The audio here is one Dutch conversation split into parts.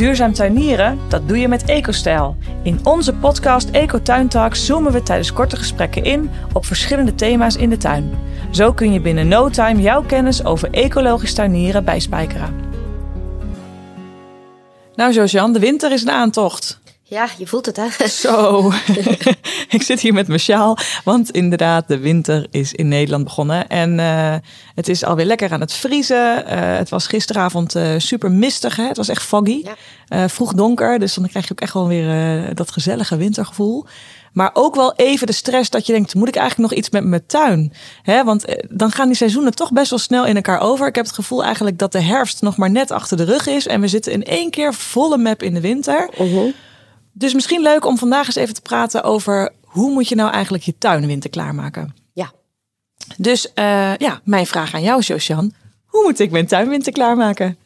Duurzaam tuinieren, dat doe je met EcoStijl. In onze podcast Eco Tuin Talks zoomen we tijdens korte gesprekken in op verschillende thema's in de tuin. Zo kun je binnen no time jouw kennis over ecologisch tuinieren bijspijkeren. Nou, Josian, de winter is een aantocht. Ja, je voelt het hè? Zo, ik zit hier met mijn sjaal, want inderdaad, de winter is in Nederland begonnen. En uh, het is alweer lekker aan het vriezen. Uh, het was gisteravond uh, super mistig, hè? het was echt foggy. Ja. vroeg donker, dus dan krijg je ook echt wel weer dat gezellige wintergevoel. Maar ook wel even de stress dat je denkt, moet ik eigenlijk nog iets met mijn tuin? Hè, want dan gaan die seizoenen toch best wel snel in elkaar over. Ik heb het gevoel eigenlijk dat de herfst nog maar net achter de rug is. En we zitten in één keer volle map in de winter. -huh. Dus misschien leuk om vandaag eens even te praten over hoe moet je nou eigenlijk je tuin winter klaarmaken? Ja. Dus uh, ja, mijn vraag aan jou, Josian. Hoe moet ik mijn tuin winter klaarmaken?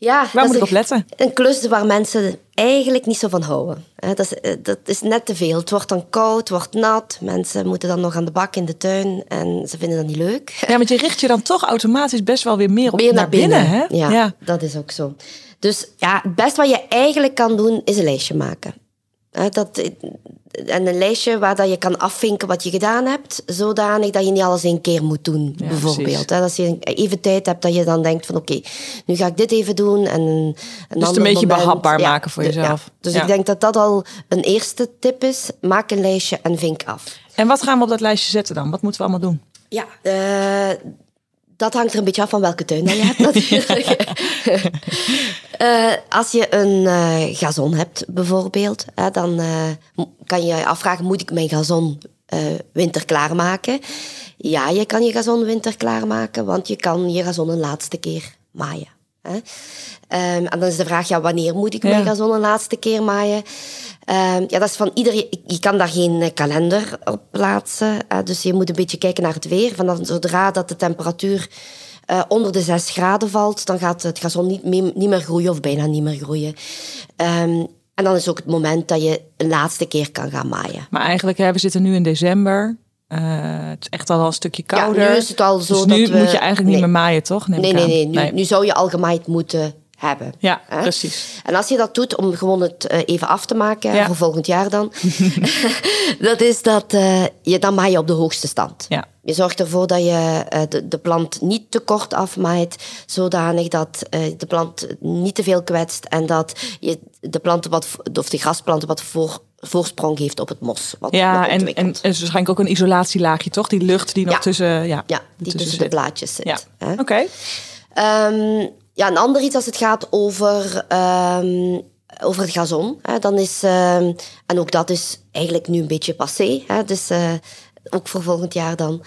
Ja, waar moet ik op letten? Een klus waar mensen eigenlijk niet zo van houden. Dat is, eh, dat is net te veel. Het wordt dan koud, het wordt nat. Mensen moeten dan nog aan de bak in de tuin en ze vinden dat niet leuk. Ja, want je richt je dan toch automatisch best wel weer meer op meer naar, binnen. hè? Ja, ja, dat is ook zo. Dus ja, het beste wat je eigenlijk kan doen, is een lijstje maken. Dat, en een lijstje waar dat je kan afvinken wat je gedaan hebt, zodanig dat je niet alles in keer moet doen, ja, bijvoorbeeld. Dat als je even tijd hebt, dat je dan denkt van oké, nu ga ik dit even doen. En een dus het een beetje moment, behapbaar maken voor jezelf. Dus ik denk dat dat al een eerste tip is. Maak een lijstje en vink af. En wat gaan we op dat lijstje zetten dan? Wat moeten we allemaal doen? Ja, uh, dat hangt er een beetje af van welke tuin je hebt natuurlijk. uh, als je een uh, gazon hebt bijvoorbeeld, dan kan je je afvragen, moet ik mijn gazon winter klaarmaken? Ja, je kan je gazon winter klaarmaken, want je kan je gazon een laatste keer maaien. Hè? Um, en dan is de vraag, ja, wanneer moet ik ja. mijn gazon een laatste keer maaien? Um, ja, dat is van iedereen. Je kan daar geen kalender op plaatsen. Uh, dus je moet een beetje kijken naar het weer. Van zodra dat de temperatuur uh, onder de 6 graden valt, dan gaat het gazon niet, mee, niet meer groeien of bijna niet meer groeien. Um, en dan is ook het moment dat je een laatste keer kan gaan maaien. Maar eigenlijk, hè, we zitten nu in december. Het is echt al een stukje kouder. Ja, nu is het al zo dus dat nu we... moet je eigenlijk nee. niet meer maaien, toch? Neem nee, nee, nee. Nu, nee. nu zou je al gemaaid moeten hebben. Ja, hè? precies. En als je dat doet, om gewoon het uh, even af te maken, Ja. voor volgend jaar dan, dat is dat uh, je dan maai je op de hoogste stand. Ja. Je zorgt ervoor dat je uh, de, de, plant niet te kort afmaait, zodanig dat de plant niet te veel kwetst en dat je de planten wat, of de grasplanten wat voor, voorsprong heeft op het mos. Wat ja, en, en is waarschijnlijk ook een isolatielaagje, toch? Die lucht die nog ja. tussen, ja, ja, die tussen, de blaadjes zit. Ja. Oké. Okay. Um, ja, een ander iets als het gaat over, um, over het gazon. Hè, dan is, um, en ook dat is eigenlijk nu een beetje passé. Hè, dus uh, ook voor volgend jaar dan.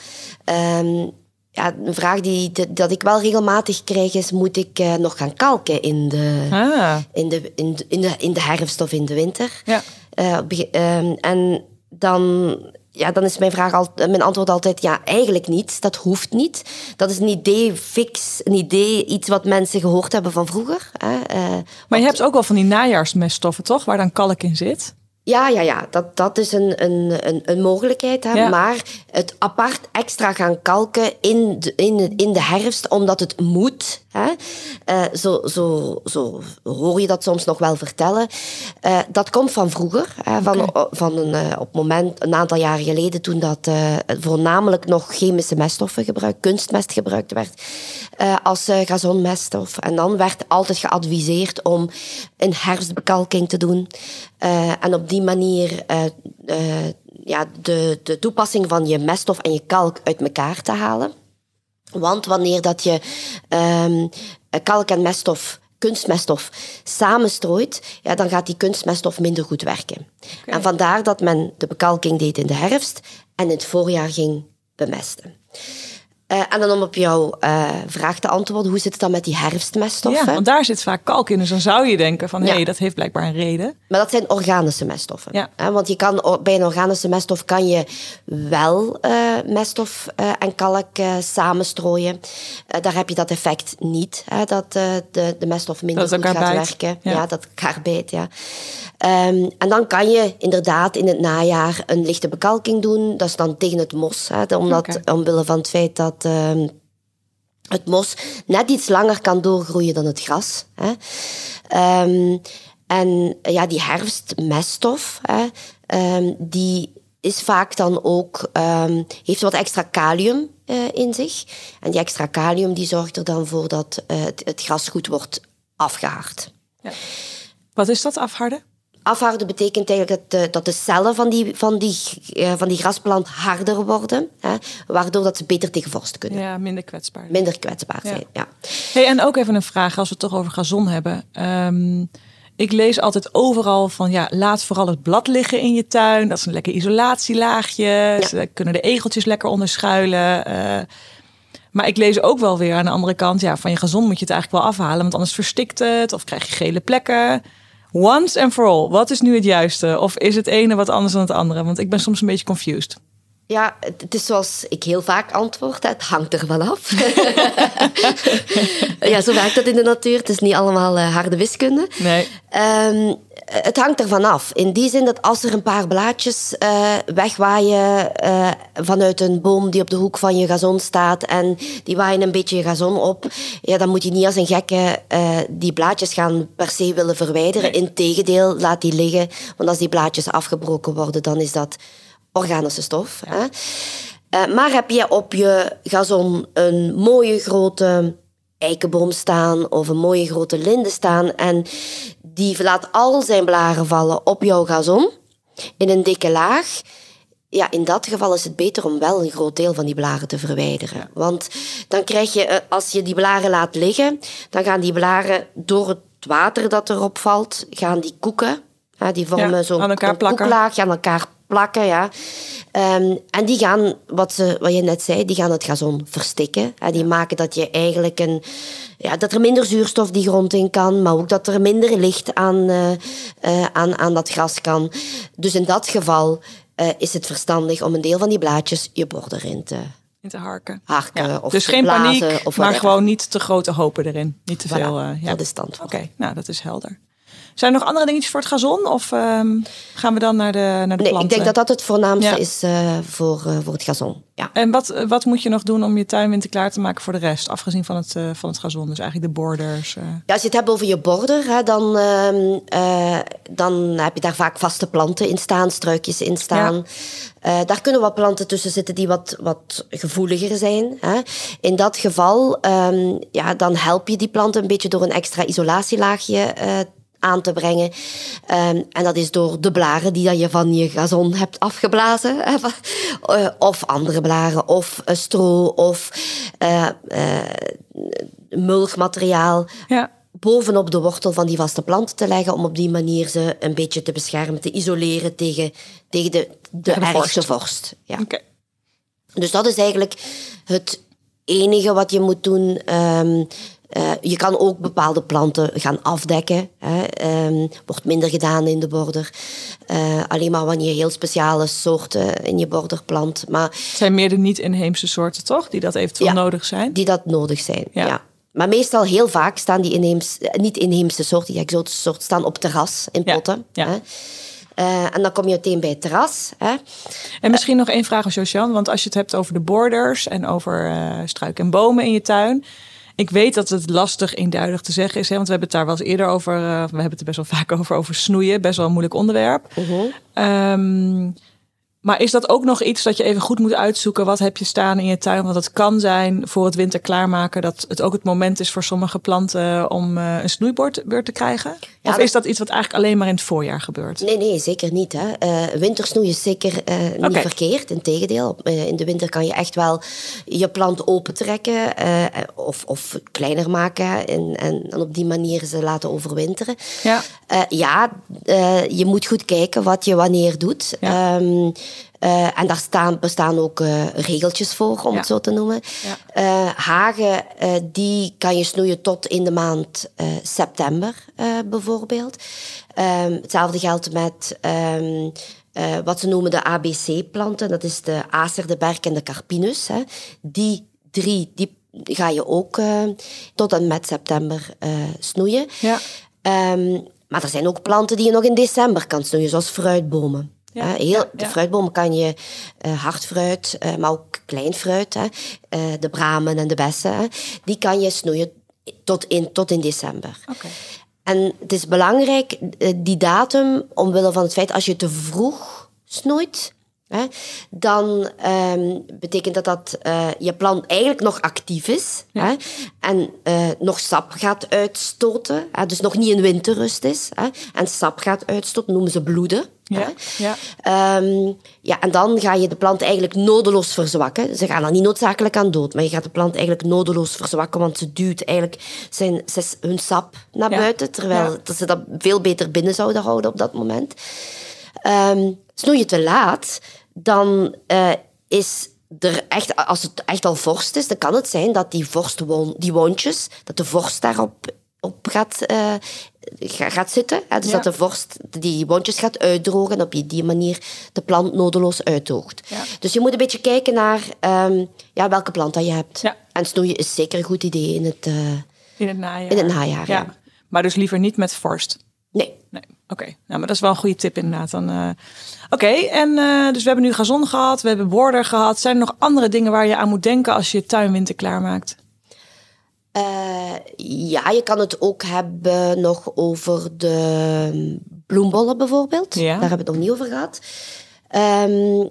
Um, ja, een vraag die, de, dat ik wel regelmatig krijg is, moet ik uh, nog gaan kalken in de, ah. in, de, in, de, in, de, in de herfst of in de winter? Ja. Uh, en dan ja, dan is mijn, vraag al, mijn antwoord altijd ja, eigenlijk niet. Dat hoeft niet. Dat is een idee fix, een idee, iets wat mensen gehoord hebben van vroeger. Hè. Uh, maar je hebt ook wel van die najaarsmeststoffen, toch? Waar dan kalk in zit? Ja, ja, ja. Dat, dat is een, een, een, een mogelijkheid. Hè. Ja. Maar het apart extra gaan kalken in de, in, in de herfst, omdat het moet. Hè. Uh, zo, zo, zo hoor je dat soms nog wel vertellen. Uh, dat komt van vroeger. Hè, van, Okay. van een, uh, op moment, een aantal jaren geleden, toen dat voornamelijk nog chemische meststoffen gebruikt, kunstmest gebruikt werd als gazonmeststof. En dan werd altijd geadviseerd om een herfstbekalking te doen. en op die manier ja, de, de toepassing van je meststof en je kalk uit elkaar te halen. Want wanneer dat je um, kalk en meststof, kunstmeststof, samenstrooit, ja, dan gaat die kunstmeststof minder goed werken. Okay. En vandaar dat men de bekalking deed in de herfst en in het voorjaar ging bemesten. Uh, en dan om op jouw uh, vraag te antwoorden, hoe zit het dan met die herfstmeststoffen? Ja, want daar zit vaak kalk in. Dus dan zou je denken van, hé, ja. hey, dat heeft blijkbaar een reden. Maar dat zijn organische meststoffen. Ja. Hè? Want je kan, bij een organische meststof kan je wel uh, meststof en kalk samenstrooien. daar heb je dat effect niet, hè? dat de, de meststof minder goed gaat bijt. werken. Ja. ja, dat elkaar bijt, ja. Um, en dan kan je inderdaad in het najaar een lichte bekalking doen. Dat is dan tegen het mos. Hè, omdat, okay. omwille van het feit dat, um, het mos net iets langer kan doorgroeien dan het gras. Hè. Ehm, en ja, die herfstmeststof, hè, um, die is vaak dan ook, heeft wat extra kalium uh, in zich. En die extra kalium die zorgt er dan voor dat het, het, gras goed wordt afgehaard. Ja. Wat is dat afharden? Afharden betekent eigenlijk dat de, dat de cellen van die, van, die, uh, van die grasplant harder worden, hè, waardoor dat ze beter tegen vorst kunnen. Ja, minder kwetsbaar. Minder kwetsbaar zijn, ja. Hey, en ook even een vraag als we het toch over gazon hebben. Um, ik lees altijd overal van ja, laat vooral het blad liggen in je tuin. Dat is een lekker isolatielaagje. Ja. Ze kunnen de egeltjes lekker onderschuilen. Uh, maar ik lees ook wel weer aan de andere kant, ja, van je gazon moet je het eigenlijk wel afhalen, want anders verstikt het of krijg je gele plekken. Once and for all, wat is nu het juiste? Of is het ene wat anders dan het andere? Want ik ben soms een beetje confused. Ja, het is zoals ik heel vaak antwoord, het hangt er vanaf. ja, zo werkt dat in de natuur. Het is niet allemaal uh, harde wiskunde. Nee. Um, het hangt er vanaf. In die zin dat als er een paar blaadjes uh, wegwaaien uh, vanuit een boom die op de hoek van je gazon staat en die waaien een beetje je gazon op, ja, dan moet je niet als een gekke die blaadjes gaan per se willen verwijderen. Nee. Integendeel, laat die liggen. Want als die blaadjes afgebroken worden, dan is dat organische stof. Hè? Uh, maar heb je op je gazon een mooie grote eikenboom staan of een mooie grote linde staan en die laat al zijn blaren vallen op jouw gazon in een dikke laag. Ja, in dat geval is het beter om wel een groot deel van die blaren te verwijderen. Want dan krijg je, eh, als je die blaren laat liggen, dan gaan die blaren door het water dat erop valt, gaan die koeken. die vormen ja, zo'n koeklaag, aan elkaar plakken. Ja. Um, en die gaan, wat, ze, wat je net zei, die gaan het gazon verstikken. Hè. Die maken dat je eigenlijk een, ja, dat er minder zuurstof die grond in kan, maar ook dat er minder licht aan, uh, uh, aan, aan dat gras kan. Dus in dat geval uh, is het verstandig om een deel van die blaadjes je border in te in te harken. harken ja. of dus geen paniek, of maar gewoon niet te grote hopen erin. Niet te voilà, veel. Ja. Dat is. Oké, nou dat is helder. Zijn er nog andere dingetjes voor het gazon? Of um, gaan we dan naar de, naar de nee, planten? Ik denk dat dat het voornaamste ja. is uh, voor, uh, voor het gazon. Ja. En wat, wat moet je nog doen om je tuinwinter klaar te maken voor de rest? Afgezien van het, uh, van het gazon, dus eigenlijk de borders. Ja, als je het hebt over je border, hè, dan, ehm, dan heb je daar vaak vaste planten in staan, struikjes in staan. Ja. daar kunnen wat planten tussen zitten die wat, wat gevoeliger zijn. Hè. In dat geval, um, ja, dan help je die planten een beetje door een extra isolatielaagje aan te brengen. Um, en dat is door de blaren die je van je gazon hebt afgeblazen. uh, of andere blaren, of stro, of uh, mulchmateriaal. Ja. Bovenop de wortel van die vaste plant te leggen, om op die manier ze een beetje te beschermen, te isoleren tegen, tegen de, de, de ergste vorst. vorst. Ja. Okay. Dus dat is eigenlijk het enige wat je moet doen. Um, uh, je kan ook bepaalde planten gaan afdekken. Hè. Um, wordt minder gedaan in de border. Uh, alleen maar wanneer je heel speciale soorten in je border plant. Maar, het zijn meer de niet-inheemse soorten, toch? Die dat eventueel ja, nodig zijn? Die dat nodig zijn, ja. ja. Maar meestal heel vaak staan die inheems, niet-inheemse soorten, die exotische soorten, staan op terras in potten. Ja, hè. Uh, en dan kom je meteen bij het terras. Hè. En misschien uh, nog één vraag aan Josian. Want als je het hebt over de borders en over uh, struiken en bomen in je tuin. Ik weet dat het lastig eenduidig te zeggen is, hè, want we hebben het daar wel eens eerder over. Uh, we hebben het er best wel vaak over, over snoeien. Best wel een moeilijk onderwerp. Uh -huh. um, maar is dat ook nog iets dat je even goed moet uitzoeken? Wat heb je staan in je tuin? Want het kan zijn voor het winter klaarmaken dat het ook het moment is voor sommige planten om uh, een snoeibeurt te krijgen? Ja, of is dat iets wat eigenlijk alleen maar in het voorjaar gebeurt? Nee, nee, zeker niet. Hè. Uh, wintersnoei is zeker uh, niet okay. verkeerd. Integendeel, uh, in de winter kan je echt wel je plant opentrekken of, of kleiner maken en, en, en, op die manier ze laten overwinteren. Ja, ja je moet goed kijken wat je wanneer doet. Ja. Um, uh, en daar staan, bestaan ook uh, regeltjes voor, om ja. het zo te noemen. Ja. Uh, hagen, die kan je snoeien tot in de maand september, bijvoorbeeld. Um, hetzelfde geldt met um, wat ze noemen de ABC-planten. Dat is de acer, de berk en de carpinus. Hè. Die drie, die ga je ook tot en met september snoeien. Ja. Um, maar er zijn ook planten die je nog in december kan snoeien, zoals fruitbomen. Ja, heel, ja, de fruitbomen kan je uh, hardfruit, uh, maar ook klein fruit, hè, eh, de bramen en de bessen, hè, die kan je snoeien tot in, tot in december. En het is belangrijk, eh, die datum, omwille van het feit als je te vroeg snoeit, hè, dan ehm, betekent dat dat eh, je plant eigenlijk nog actief is hè, en eh, nog sap gaat uitstoten. Hè, dus nog niet in winterrust is. Hè, en sap gaat uitstoten, noemen ze bloeden. Ja, ja. Ehm, ja, en dan ga je de plant eigenlijk nodeloos verzwakken. Ze gaan er niet noodzakelijk aan dood, maar je gaat de plant eigenlijk nodeloos verzwakken, want ze duwt eigenlijk zijn, zijn- hun sap naar Ja. buiten, terwijl Ja. dat ze dat veel beter binnen zouden houden op dat moment. Snoei je te laat, dan eh, is er echt, als het echt al vorst is, dan kan het zijn dat die vorstwon, die wondjes, dat de vorst daarop op gaat, ga- gaat zitten. Hè? Dus Ja. dat de vorst die wondjes gaat uitdrogen en op die manier de plant nodeloos uitdoogt. Ja. Dus je moet een beetje kijken naar ehm, ja, welke plant dat je hebt. Ja. En snoeien is zeker een goed idee in het... eh, In het najaar. In het najaar, ja. Maar dus liever niet met vorst. nee, Nee, oké. Nou, maar dat is wel een goede tip inderdaad. Dan, eh, Oké, en eh, dus we hebben nu gazon gehad, we hebben border gehad. Zijn er nog andere dingen waar je aan moet denken als je je tuin winter klaarmaakt? Eh, ja, je kan het ook hebben nog over de bloembollen bijvoorbeeld. Ja. Daar hebben we het nog niet over gehad. Ehm,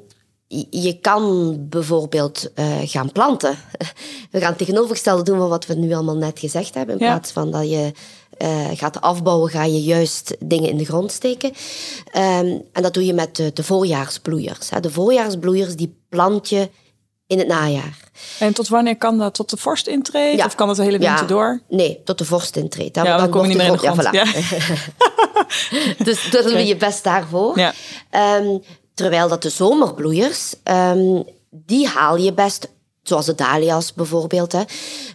je- kan bijvoorbeeld eh, gaan planten. We gaan het tegenovergestelde doen van wat we nu allemaal net gezegd hebben. In Ja. plaats van dat je eh, gaat afbouwen, ga je juist dingen in de grond steken. Ehm, en dat doe je met de, de voorjaarsbloeiers. hè. De voorjaarsbloeiers die plant je in het najaar. En tot wanneer kan dat? Tot de vorst intreedt? Ja. Of kan dat de hele winter Ja. door? Nee, tot de vorst intreedt. Ja, dan kom je niet meer in de grond. Ja, voilà. dus dat doe je best daarvoor. Ehm, terwijl dat de zomerbloeiers, ehm, die haal je best, zoals de dahlia's bijvoorbeeld, hè,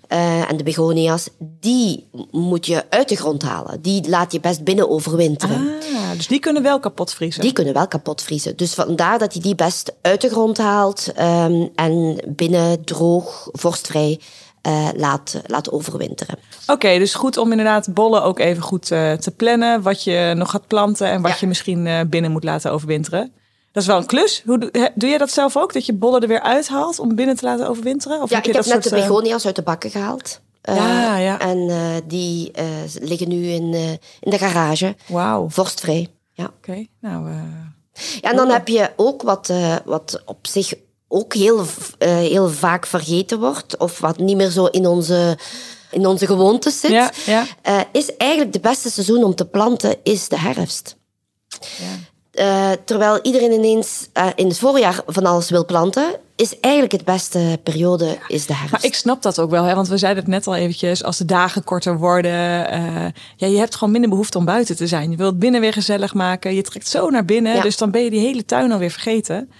eh, en de begonia's, die moet je uit de grond halen. Die laat je best binnen overwinteren. Ah, dus die kunnen wel kapot vriezen. Die kunnen wel kapot vriezen. Dus vandaar dat je die best uit de grond haalt ehm, en binnen droog, vorstvrij eh, laat, laat overwinteren. Oké, dus goed om inderdaad bollen ook even goed eh, te plannen. Wat je nog gaat planten en wat Ja. je misschien binnen moet laten overwinteren. Dat is wel een klus. Hoe doe, doe jij dat zelf ook? Dat je bollen er weer uithaalt om binnen te laten overwinteren? Of Ja, heb je ik heb dat net de soort, eh, begonia's uit de bakken gehaald. Eh, Ja, ja. En eh, die liggen nu in, in de garage, Wauw. Oké, vorstvrij. Ja. nou... eh, Ja, en dan heb je ook wat, wat op zich ook heel, heel vaak vergeten wordt, of wat niet meer zo in onze, in onze gewoontes zit, Ja, ja. is eigenlijk de beste seizoen om te planten, is de herfst. ja. Eh, terwijl iedereen ineens eh, in het voorjaar van alles wil planten, is eigenlijk het beste periode is de herfst. Maar ik snap dat ook wel, hè? want we zeiden het net al eventjes. Als de dagen korter worden, eh, ja, je hebt gewoon minder behoefte om buiten te zijn. Je wilt binnen weer gezellig maken. Je trekt zo naar binnen, Ja. dus dan ben je die hele tuin alweer vergeten.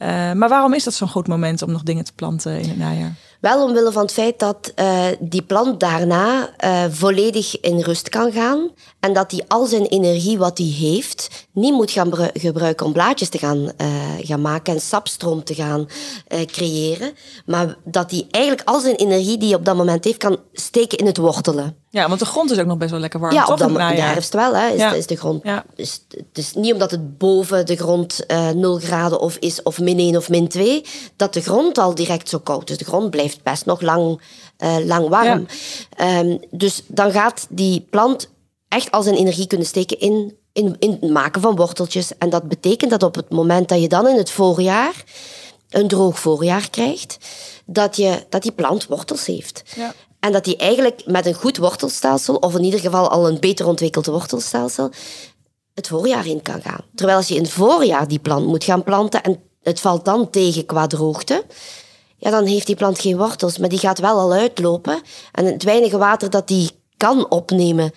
Eh, maar waarom is dat zo'n goed moment om nog dingen te planten in het najaar? Wel omwille van het feit dat eh, die plant daarna eh, volledig in rust kan gaan. En dat hij al zijn energie wat hij heeft niet moet gaan bru- gebruiken om blaadjes te gaan, gaan maken en sapstroom te gaan creëren. Maar dat hij eigenlijk al zijn energie die hij op dat moment heeft kan steken in het wortelen. Ja, want de grond is ook nog best wel lekker warm. Ja, toch, op dat in de herfst wel. Hè, is, Ja. is de grond. Ja. Dus het is niet omdat het boven de grond eh 0 graden of is, of min 1 of min 2, dat de grond al direct zo koud is. De grond blijft best nog lang, eh, lang warm. Ehm, dus dan gaat die plant echt al zijn energie kunnen steken in, in, in het maken van worteltjes. En dat betekent dat op het moment dat je dan in het voorjaar een droog voorjaar krijgt, dat, je, dat die plant wortels heeft. Ja. En dat die eigenlijk met een goed wortelstelsel, of in ieder geval al een beter ontwikkeld wortelstelsel, het voorjaar in kan gaan. Terwijl als je in het voorjaar die plant moet gaan planten en het valt dan tegen qua droogte, ja, dan heeft die plant geen wortels, maar die gaat wel al uitlopen. En het weinige water dat die kan opnemen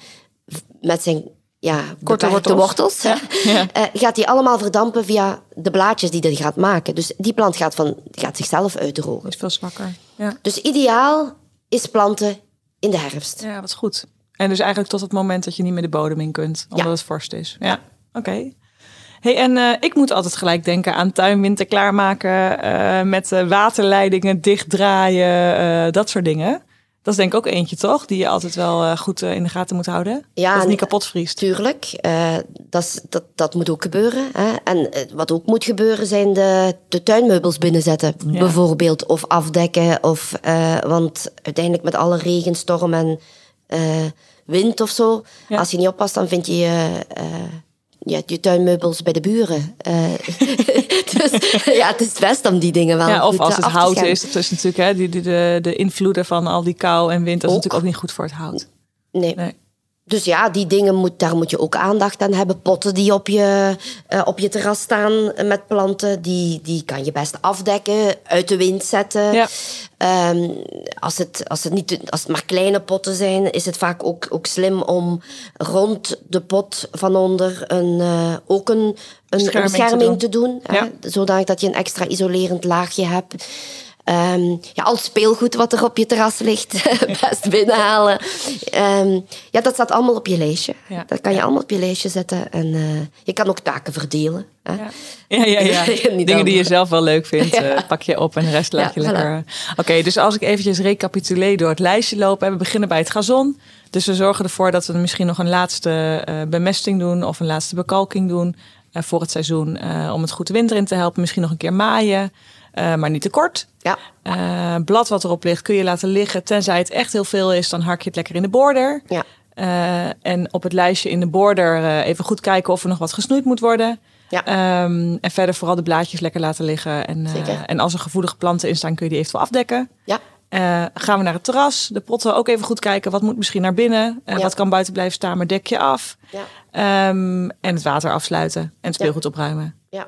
met zijn ja, Korte wortels. wortels, Ja, ja. eh, gaat die allemaal verdampen via de blaadjes die hij gaat maken. Dus die plant gaat, van, gaat zichzelf uitdrogen. Is veel zwakker. Ja. Dus ideaal is planten in de herfst. ja, wat goed. En dus eigenlijk tot het moment dat je niet meer de bodem in kunt, omdat Ja. het vorst is. Ja, oké. Hey, en eh, ik moet altijd gelijk denken aan tuinwinter klaarmaken, eh, met eh, waterleidingen dichtdraaien, dat soort dingen. Dat is denk ik ook eentje, toch? Die je altijd wel uh, goed uh, in de gaten moet houden. Ja, dat het niet kapot vriest. Tuurlijk, uh, dat, dat, dat moet ook gebeuren. Hè? En wat ook moet gebeuren zijn de, de tuinmeubels binnenzetten, ja. bijvoorbeeld. Of afdekken. Of, want uiteindelijk met alle regen, storm en wind of zo... Ja. als je niet oppast, dan vind je ja, je tuinmeubels bij de buren. Uh, dus ja, het is best om die dingen wel ja, Of als het hout is, dat is natuurlijk hè, die, die, de, de invloeden van al die kou en wind, dat is natuurlijk ook niet goed voor het hout. Nee. nee. Dus ja, die dingen moet, daar moet je ook aandacht aan hebben. Potten die op je, uh, op je terras staan met planten, die, die kan je best afdekken, uit de wind zetten. Ja. Um, als, het, als, het niet, als het maar kleine potten zijn, is het vaak ook, ook slim om rond de pot van onder een, uh, ook een, een bescherming, te doen. te doen ja. zodat je een extra isolerend laagje hebt. Um, ja, al speelgoed wat er op je terras ligt, best binnenhalen. Um, ja, dat staat allemaal op je lijstje. Ja. Dat kan je allemaal op je lijstje zetten. En uh, je kan ook taken verdelen. Hè? Ja, ja, ja. ja. Dingen die je zelf wel leuk vindt, uh, pak je op en de rest laat je lekker... Voilà. Oké, okay, dus als ik eventjes recapituleer door het lijstje lopen. We beginnen bij het gazon. Dus we zorgen ervoor dat we misschien nog een laatste uh, bemesting doen... of een laatste bekalking doen voor het seizoen... om het goed de winter in te helpen. Misschien nog een keer maaien... Uh, maar niet te kort. Ja. Uh, blad wat erop ligt kun je laten liggen. Tenzij het echt heel veel is, dan hark je het lekker in de border. Ja. Uh, en op het lijstje in de border even goed kijken of er nog wat gesnoeid moet worden. Ja. Um, en verder vooral de blaadjes lekker laten liggen. En, en als er gevoelige planten in staan, kun je die eventueel afdekken. Ja. gaan we naar het terras. De potten ook even goed kijken. Wat moet misschien naar binnen? Ja. Wat kan buiten blijven staan, maar dek je af. Ja. Um, en het water afsluiten. En het speelgoed opruimen. Ja.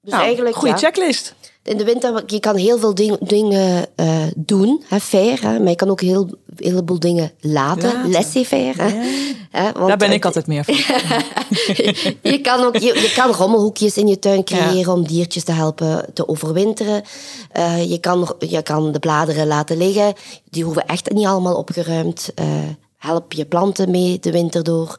Dus nou, eigenlijk, goede checklist in de winter, je kan heel veel ding, dingen uh, doen, hè, fair, hè, maar je kan ook heel, een heleboel dingen laten, laten. laissez-faire. Hè, want, Daar ben ik altijd meer van. je, kan ook, je, je, kan rommelhoekjes in je tuin creëren ja. om diertjes te helpen te overwinteren. Uh, je, kan, je kan de bladeren laten liggen, die hoeven echt niet allemaal opgeruimd. Uh, help je planten mee de winter door.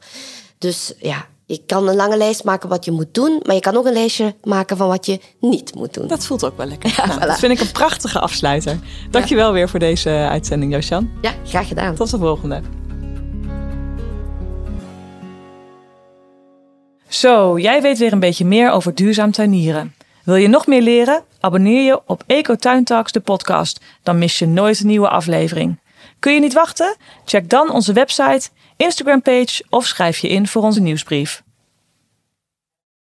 Dus ja, je kan een lange lijst maken wat je moet doen, maar je kan ook een lijstje maken van wat je niet moet doen. Dat voelt ook wel lekker. Ja, nou, Dat vind ik een prachtige afsluiter. Dankjewel ja. weer voor deze uitzending, Josjan. Ja, graag gedaan. Tot de volgende. Zo, jij weet weer een beetje meer over duurzaam tuinieren. Wil je nog meer leren? Abonneer je op Eco Tuintalks, de podcast. Dan mis je nooit een nieuwe aflevering. Kun je niet wachten? Check dan onze website Instagram-page of schrijf je in voor onze nieuwsbrief.